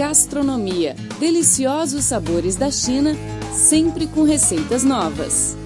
Gastronomia. Deliciosos sabores da China, sempre com receitas novas.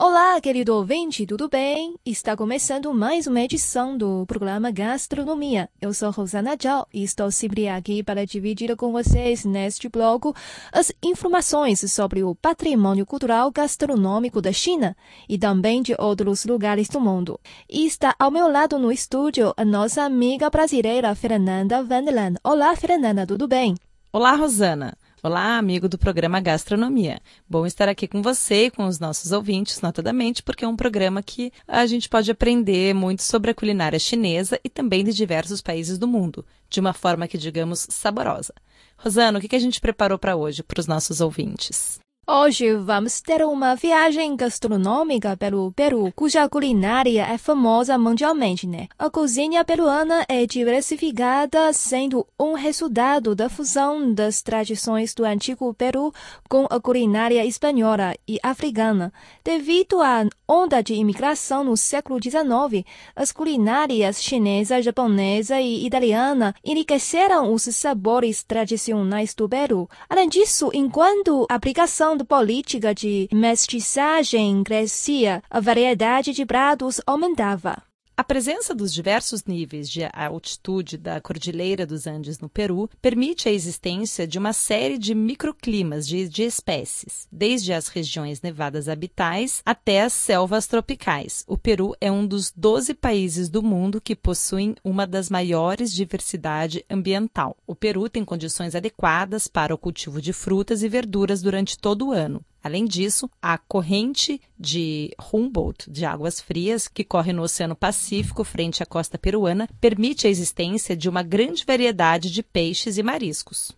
Olá, querido ouvinte, tudo bem? Está começando mais uma edição do programa Gastronomia. Eu sou Rosana Zhao e estou sempre aqui para dividir com vocês neste bloco as informações sobre o patrimônio cultural gastronômico da China e também de outros lugares do mundo. E está ao meu lado no estúdio a nossa amiga brasileira Fernanda Vandeland. Olá, Fernanda, tudo bem? Olá, Rosana. Olá, amigo do programa Gastronomia. Bom estar aqui com você e com os nossos ouvintes, notadamente, porque é um programa que a gente pode aprender muito sobre a culinária chinesa e também de diversos países do mundo, de uma forma que, digamos, saborosa. Rosana, o que a gente preparou para hoje, para os nossos ouvintes? Hoje vamos ter uma viagem gastronômica pelo Peru, cuja culinária é famosa mundialmente, né? A cozinha peruana é diversificada, sendo um resultado da fusão das tradições do antigo Peru com a culinária espanhola e africana. Devido à onda de imigração no século XIX, as culinárias chinesa, japonesa e italiana enriqueceram os sabores tradicionais do Peru. Além disso, enquanto aplicação da política de mestiçagem crescia, a variedade de pratos aumentava. A presença dos diversos níveis de altitude da Cordilheira dos Andes no Peru permite a existência de uma série de microclimas de, de, espécies, desde as regiões nevadas habitais até as selvas tropicais. O Peru é um dos 12 países do mundo que possuem uma das maiores diversidade ambiental. O Peru tem condições adequadas para o cultivo de frutas e verduras durante todo o ano. Além disso, a corrente de Humboldt, de águas frias, que corre no Oceano Pacífico frente à costa peruana, permite a existência de uma grande variedade de peixes e mariscos.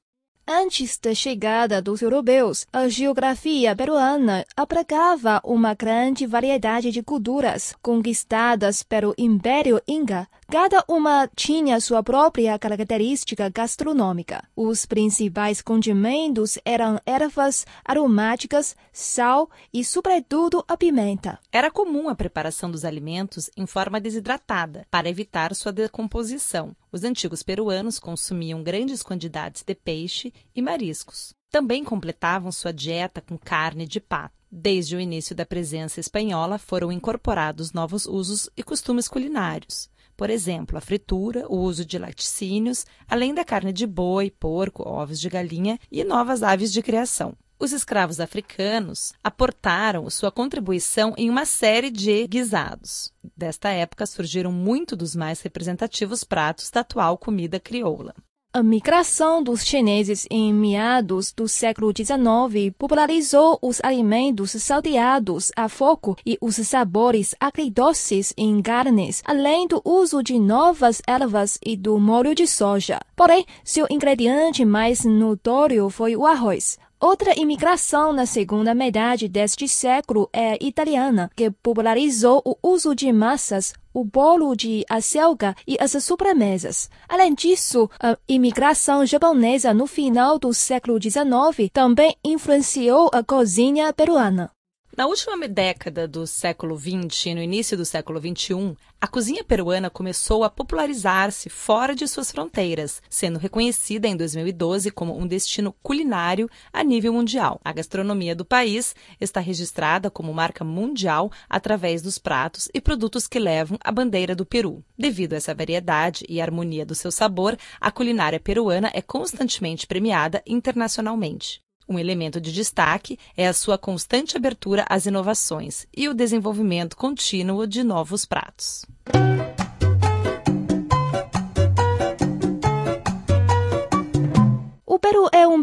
Antes da chegada dos europeus, a geografia peruana abrigava uma grande variedade de culturas conquistadas pelo Império Inca. Cada uma tinha sua própria característica gastronômica. Os principais condimentos eram ervas aromáticas, sal e, sobretudo, a pimenta. Era comum a preparação dos alimentos em forma desidratada, para evitar sua decomposição. Os antigos peruanos consumiam grandes quantidades de peixe e mariscos. Também completavam sua dieta com carne de pato. Desde o início da presença espanhola foram incorporados novos usos e costumes culinários. Por exemplo, a fritura, o uso de laticínios, além da carne de boi, porco, ovos de galinha e novas aves de criação. Os escravos africanos aportaram sua contribuição em uma série de guisados. Desta época surgiram muito dos mais representativos pratos da atual comida crioula. A migração dos chineses em meados do século XIX popularizou os alimentos salteados a fogo e os sabores agridoces em carnes, além do uso de novas ervas e do molho de soja. Porém, seu ingrediente mais notório foi o arroz. Outra imigração na segunda metade deste século é italiana, que popularizou o uso de massas, o bolo de acelga e as sobremesas. Além disso, a imigração japonesa no final do século XIX também influenciou a cozinha peruana. Na última década do século XX e no início do século XXI, a cozinha peruana começou a popularizar-se fora de suas fronteiras, sendo reconhecida em 2012 como um destino culinário a nível mundial. A gastronomia do país está registrada como marca mundial através dos pratos e produtos que levam a bandeira do Peru. Devido a essa variedade e harmonia do seu sabor, a culinária peruana é constantemente premiada internacionalmente. Um elemento de destaque é a sua constante abertura às inovações e o desenvolvimento contínuo de novos pratos.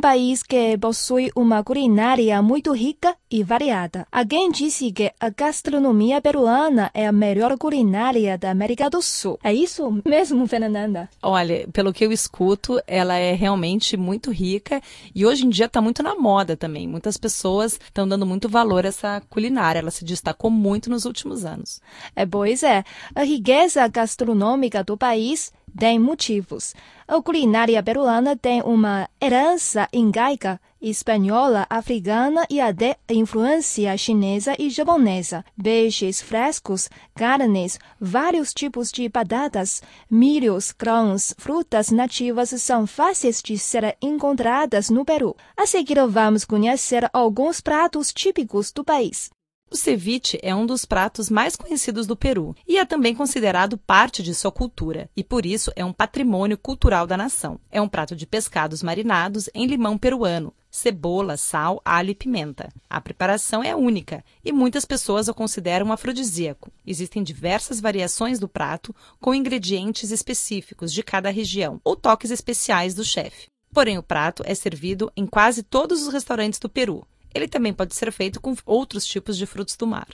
País que possui uma culinária muito rica e variada. Alguém disse que a gastronomia peruana é a melhor culinária da América do Sul. É isso mesmo, Fernanda? Olha, pelo que eu escuto, ela é realmente muito rica e hoje em dia está muito na moda também. Muitas pessoas estão dando muito valor a essa culinária. Ela se destacou muito nos últimos anos. É, pois é. A riqueza gastronômica do país tem motivos. A culinária peruana tem uma herança incaica espanhola, africana e até influência chinesa e japonesa. Peixes frescos, carnes, vários tipos de batatas, milhos, grãos, frutas nativas são fáceis de ser encontradas no Peru. A seguir, vamos conhecer alguns pratos típicos do país. O ceviche é um dos pratos mais conhecidos do Peru e é também considerado parte de sua cultura, e por isso é um patrimônio cultural da nação. É um prato de pescados marinados em limão peruano, cebola, sal, alho e pimenta. A preparação é única e muitas pessoas o consideram afrodisíaco. Existem diversas variações do prato com ingredientes específicos de cada região ou toques especiais do chefe. Porém, o prato é servido em quase todos os restaurantes do Peru ele também pode ser feito com outros tipos de frutos do mar.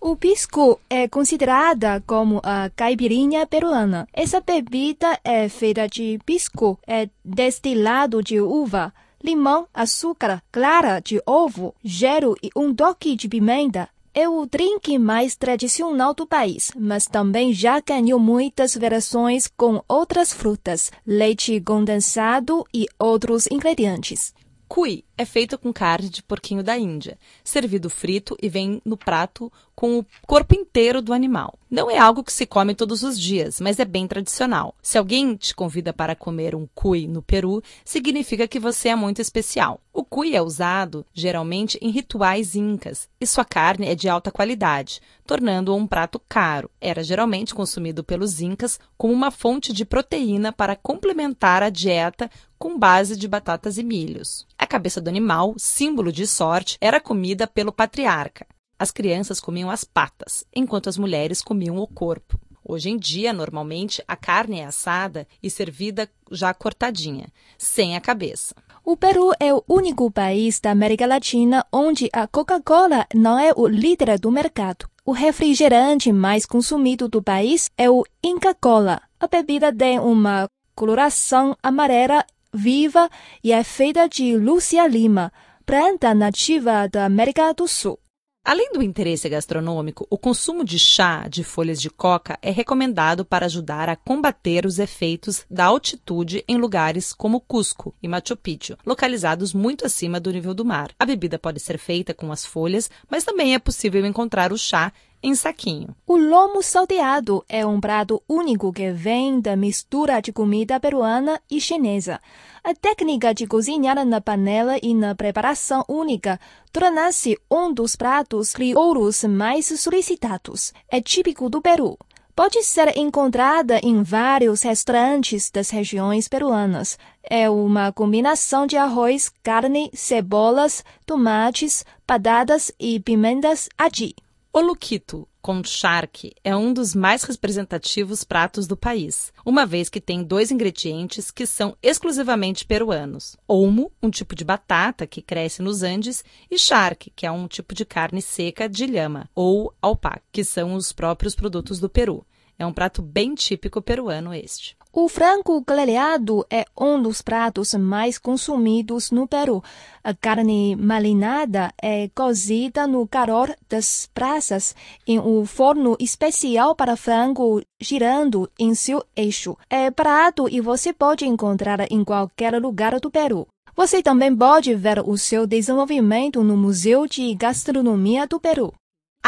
O pisco é considerada como a caipirinha peruana. Essa bebida é feita de pisco, é destilado de uva, limão, açúcar, clara de ovo, gelo e um toque de pimenta. É o drink mais tradicional do país, mas também já ganhou muitas versões com outras frutas, leite condensado e outros ingredientes. Cui é feito com carne de porquinho da Índia, servido frito e vem no prato com o corpo inteiro do animal. Não é algo que se come todos os dias, mas é bem tradicional. Se alguém te convida para comer um cui no Peru, significa que você é muito especial. O cui é usado geralmente em rituais incas e sua carne é de alta qualidade, tornando-o um prato caro. Era geralmente consumido pelos incas como uma fonte de proteína para complementar a dieta com base de batatas e milhos. A cabeça do animal, símbolo de sorte, era comida pelo patriarca. As crianças comiam as patas, enquanto as mulheres comiam o corpo. Hoje em dia, normalmente, a carne é assada e servida já cortadinha, sem a cabeça. O Peru é o único país da América Latina onde a Coca-Cola não é o líder do mercado. O refrigerante mais consumido do país é o Inca Cola. A bebida tem uma coloração amarela viva e é feita de Lúcia Lima, planta nativa da América do Sul. Além do interesse gastronômico, o consumo de chá de folhas de coca é recomendado para ajudar a combater os efeitos da altitude em lugares como Cusco e Machu Picchu, localizados muito acima do nível do mar. A bebida pode ser feita com as folhas, mas também é possível encontrar o chá em saquinho. O lomo salteado é um prato único que vem da mistura de comida peruana e chinesa. A técnica de cozinhar na panela e na preparação única torna-se um dos pratos crioulos mais solicitados. É típico do Peru. Pode ser encontrada em vários restaurantes das regiões peruanas. É uma combinação de arroz, carne, cebolas, tomates, batatas e pimentas adi. O luquito com charque é um dos mais representativos pratos do país, uma vez que tem dois ingredientes que são exclusivamente peruanos: olmo, um tipo de batata que cresce nos Andes, e charque, que é um tipo de carne seca de lhama ou alpaca, que são os próprios produtos do Peru. É um prato bem típico peruano este. O frango grelhado é um dos pratos mais consumidos no Peru. A carne marinada é cozida no calor das praças em um forno especial para frango girando em seu eixo. É prato e você pode encontrar em qualquer lugar do Peru. Você também pode ver o seu desenvolvimento no Museu de Gastronomia do Peru.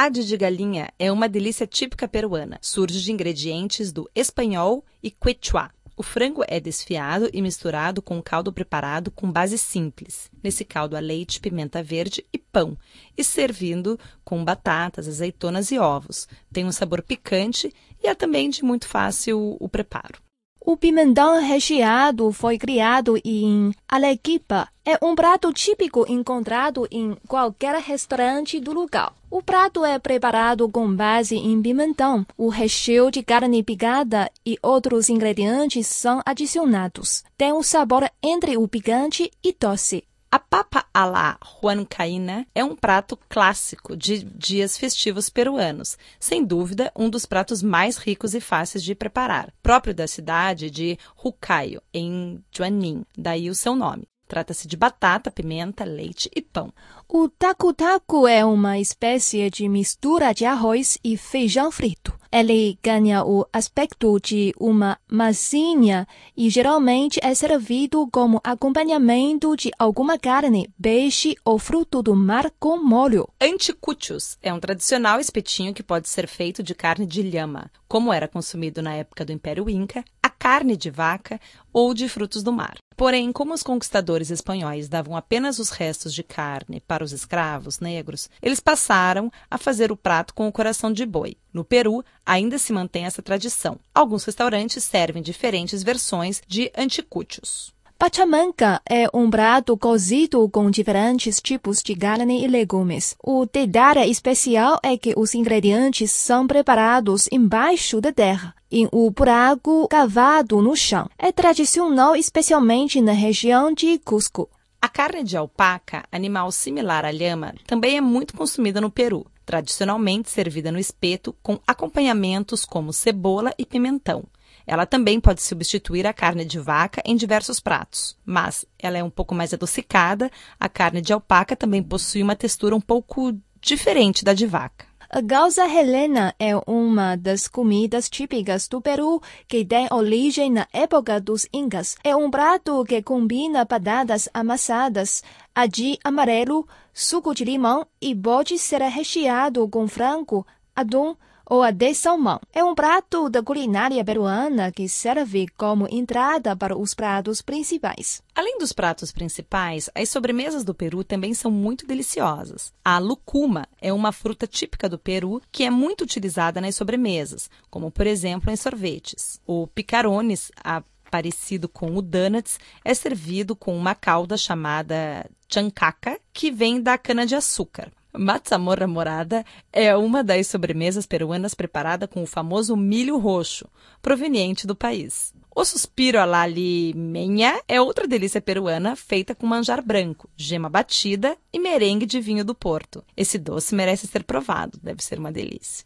Ade de galinha é uma delícia típica peruana. Surge de ingredientes do espanhol e quechua. O frango é desfiado e misturado com um caldo preparado com base simples. Nesse caldo há leite, pimenta verde e pão, e servindo com batatas, azeitonas e ovos. Tem um sabor picante e é também de muito fácil o preparo. O pimentão recheado foi criado em Arequipa. É um prato típico encontrado em qualquer restaurante do lugar. O prato é preparado com base em pimentão. O recheio de carne picada e outros ingredientes são adicionados. Tem um sabor entre o picante e doce. A papa a la huancaína é um prato clássico de dias festivos peruanos, sem dúvida um dos pratos mais ricos e fáceis de preparar, próprio da cidade de Hucayo, em Juanin, daí o seu nome. Trata-se de batata, pimenta, leite e pão. O tacu-tacu é uma espécie de mistura de arroz e feijão frito. Ele ganha o aspecto de uma massinha e geralmente é servido como acompanhamento de alguma carne, peixe ou fruto do mar com molho. Anticuchos é um tradicional espetinho que pode ser feito de carne de lhama, como era consumido na época do Império Inca, carne de vaca ou de frutos do mar. Porém, como os conquistadores espanhóis davam apenas os restos de carne para os escravos negros, eles passaram a fazer o prato com o coração de boi. No Peru, ainda se mantém essa tradição. Alguns restaurantes servem diferentes versões de anticuchos. Pachamanca é um prato cozido com diferentes tipos de carne e legumes. O detalhe especial é que os ingredientes são preparados embaixo da terra, em um buraco cavado no chão. É tradicional especialmente na região de Cusco. A carne de alpaca, animal similar à lhama, também é muito consumida no Peru, tradicionalmente servida no espeto com acompanhamentos como cebola e pimentão. Ela também pode substituir a carne de vaca em diversos pratos, mas ela é um pouco mais adocicada. A carne de alpaca também possui uma textura um pouco diferente da de vaca. A gauza helena é uma das comidas típicas do Peru que tem origem na época dos Incas. É um prato que combina batatas amassadas, aji amarelo, suco de limão e pode ser recheado com frango, atum, ou a de salmão. É um prato da culinária peruana que serve como entrada para os pratos principais. Além dos pratos principais, as sobremesas do Peru também são muito deliciosas. A lucuma é uma fruta típica do Peru que é muito utilizada nas sobremesas, como por exemplo em sorvetes. O picarones, a parecido com o donuts, é servido com uma calda chamada chancaca, que vem da cana-de-açúcar. Matsamorra morada é uma das sobremesas peruanas preparada com o famoso milho roxo, proveniente do país. O suspiro la limenha é outra delícia peruana feita com manjar branco, gema batida e merengue de vinho do Porto. Esse doce merece ser provado, deve ser uma delícia.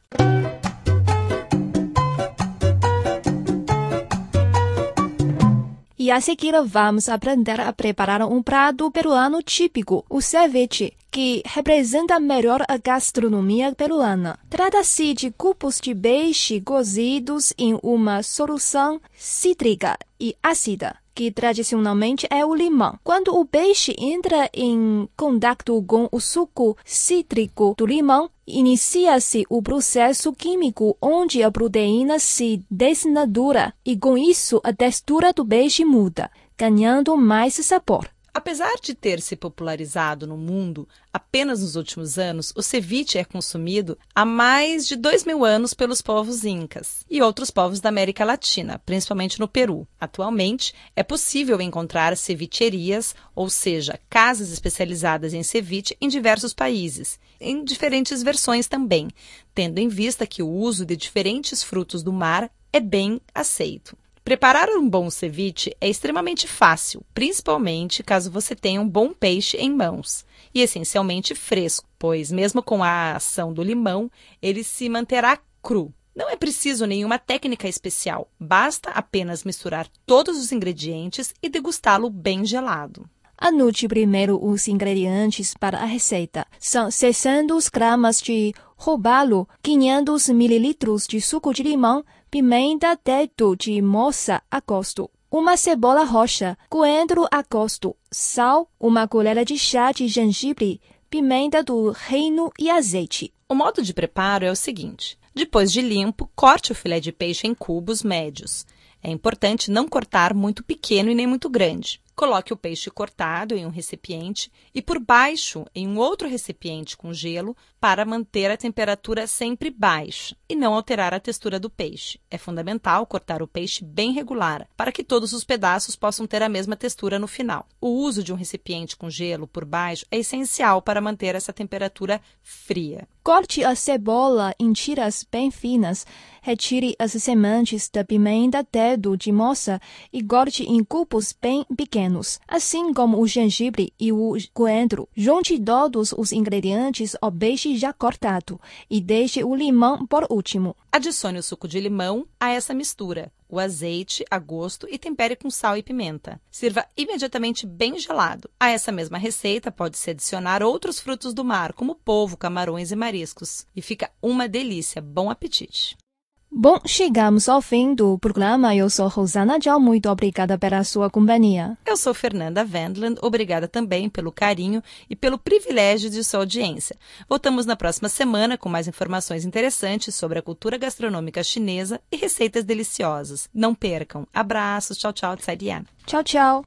E a seguir vamos aprender a preparar um prato peruano típico, o ceviche, que representa melhor a gastronomia peruana. Trata-se de cubos de peixe cozidos em uma solução cítrica e ácida que tradicionalmente é o limão. Quando o peixe entra em contato com o suco cítrico do limão, inicia-se o processo químico onde a proteína se desnatura e com isso a textura do peixe muda, ganhando mais sabor. Apesar de ter se popularizado no mundo apenas nos últimos anos, o ceviche é consumido há mais de dois mil anos pelos povos incas e outros povos da América Latina, principalmente no Peru. Atualmente, é possível encontrar cevicherias, ou seja, casas especializadas em ceviche em diversos países, em diferentes versões também, tendo em vista que o uso de diferentes frutos do mar é bem aceito. Preparar um bom ceviche é extremamente fácil, principalmente caso você tenha um bom peixe em mãos, e essencialmente fresco, pois, mesmo com a ação do limão, ele se manterá cru. Não é preciso nenhuma técnica especial, basta apenas misturar todos os ingredientes e degustá-lo bem gelado. Anote primeiro os ingredientes para a receita. São 600 gramas de robalo, 500 mililitros de suco de limão, pimenta dedo de moça a gosto, uma cebola roxa, coentro a gosto, sal, uma colher de chá de gengibre, pimenta do reino e azeite. O modo de preparo é o seguinte: depois de limpo, corte o filé de peixe em cubos médios. É importante não cortar muito pequeno e nem muito grande. Coloque o peixe cortado em um recipiente e por baixo em um outro recipiente com gelo para manter a temperatura sempre baixa e não alterar a textura do peixe. É fundamental cortar o peixe bem regular para que todos os pedaços possam ter a mesma textura no final. O uso de um recipiente com gelo por baixo é essencial para manter essa temperatura fria. Corte a cebola em tiras bem finas. Retire as sementes da pimenta dedo de moça e corte em cubos bem pequenos, assim como o gengibre e o coentro. Junte todos os ingredientes ao peixe já cortado e deixe o limão por último. Adicione o suco de limão a essa mistura, o azeite a gosto e tempere com sal e pimenta. Sirva imediatamente bem gelado. A essa mesma receita pode-se adicionar outros frutos do mar, como polvo, camarões e mariscos. E fica uma delícia. Bom apetite! Bom, chegamos ao fim do programa. Eu sou Rosana Tchau. Muito obrigada pela sua companhia. Eu sou Fernanda Wendland. Obrigada também pelo carinho e pelo privilégio de sua audiência. Voltamos na próxima semana com mais informações interessantes sobre a cultura gastronômica chinesa e receitas deliciosas. Não percam. Abraços. Tchau, tchau. Tsai Tchau, tchau.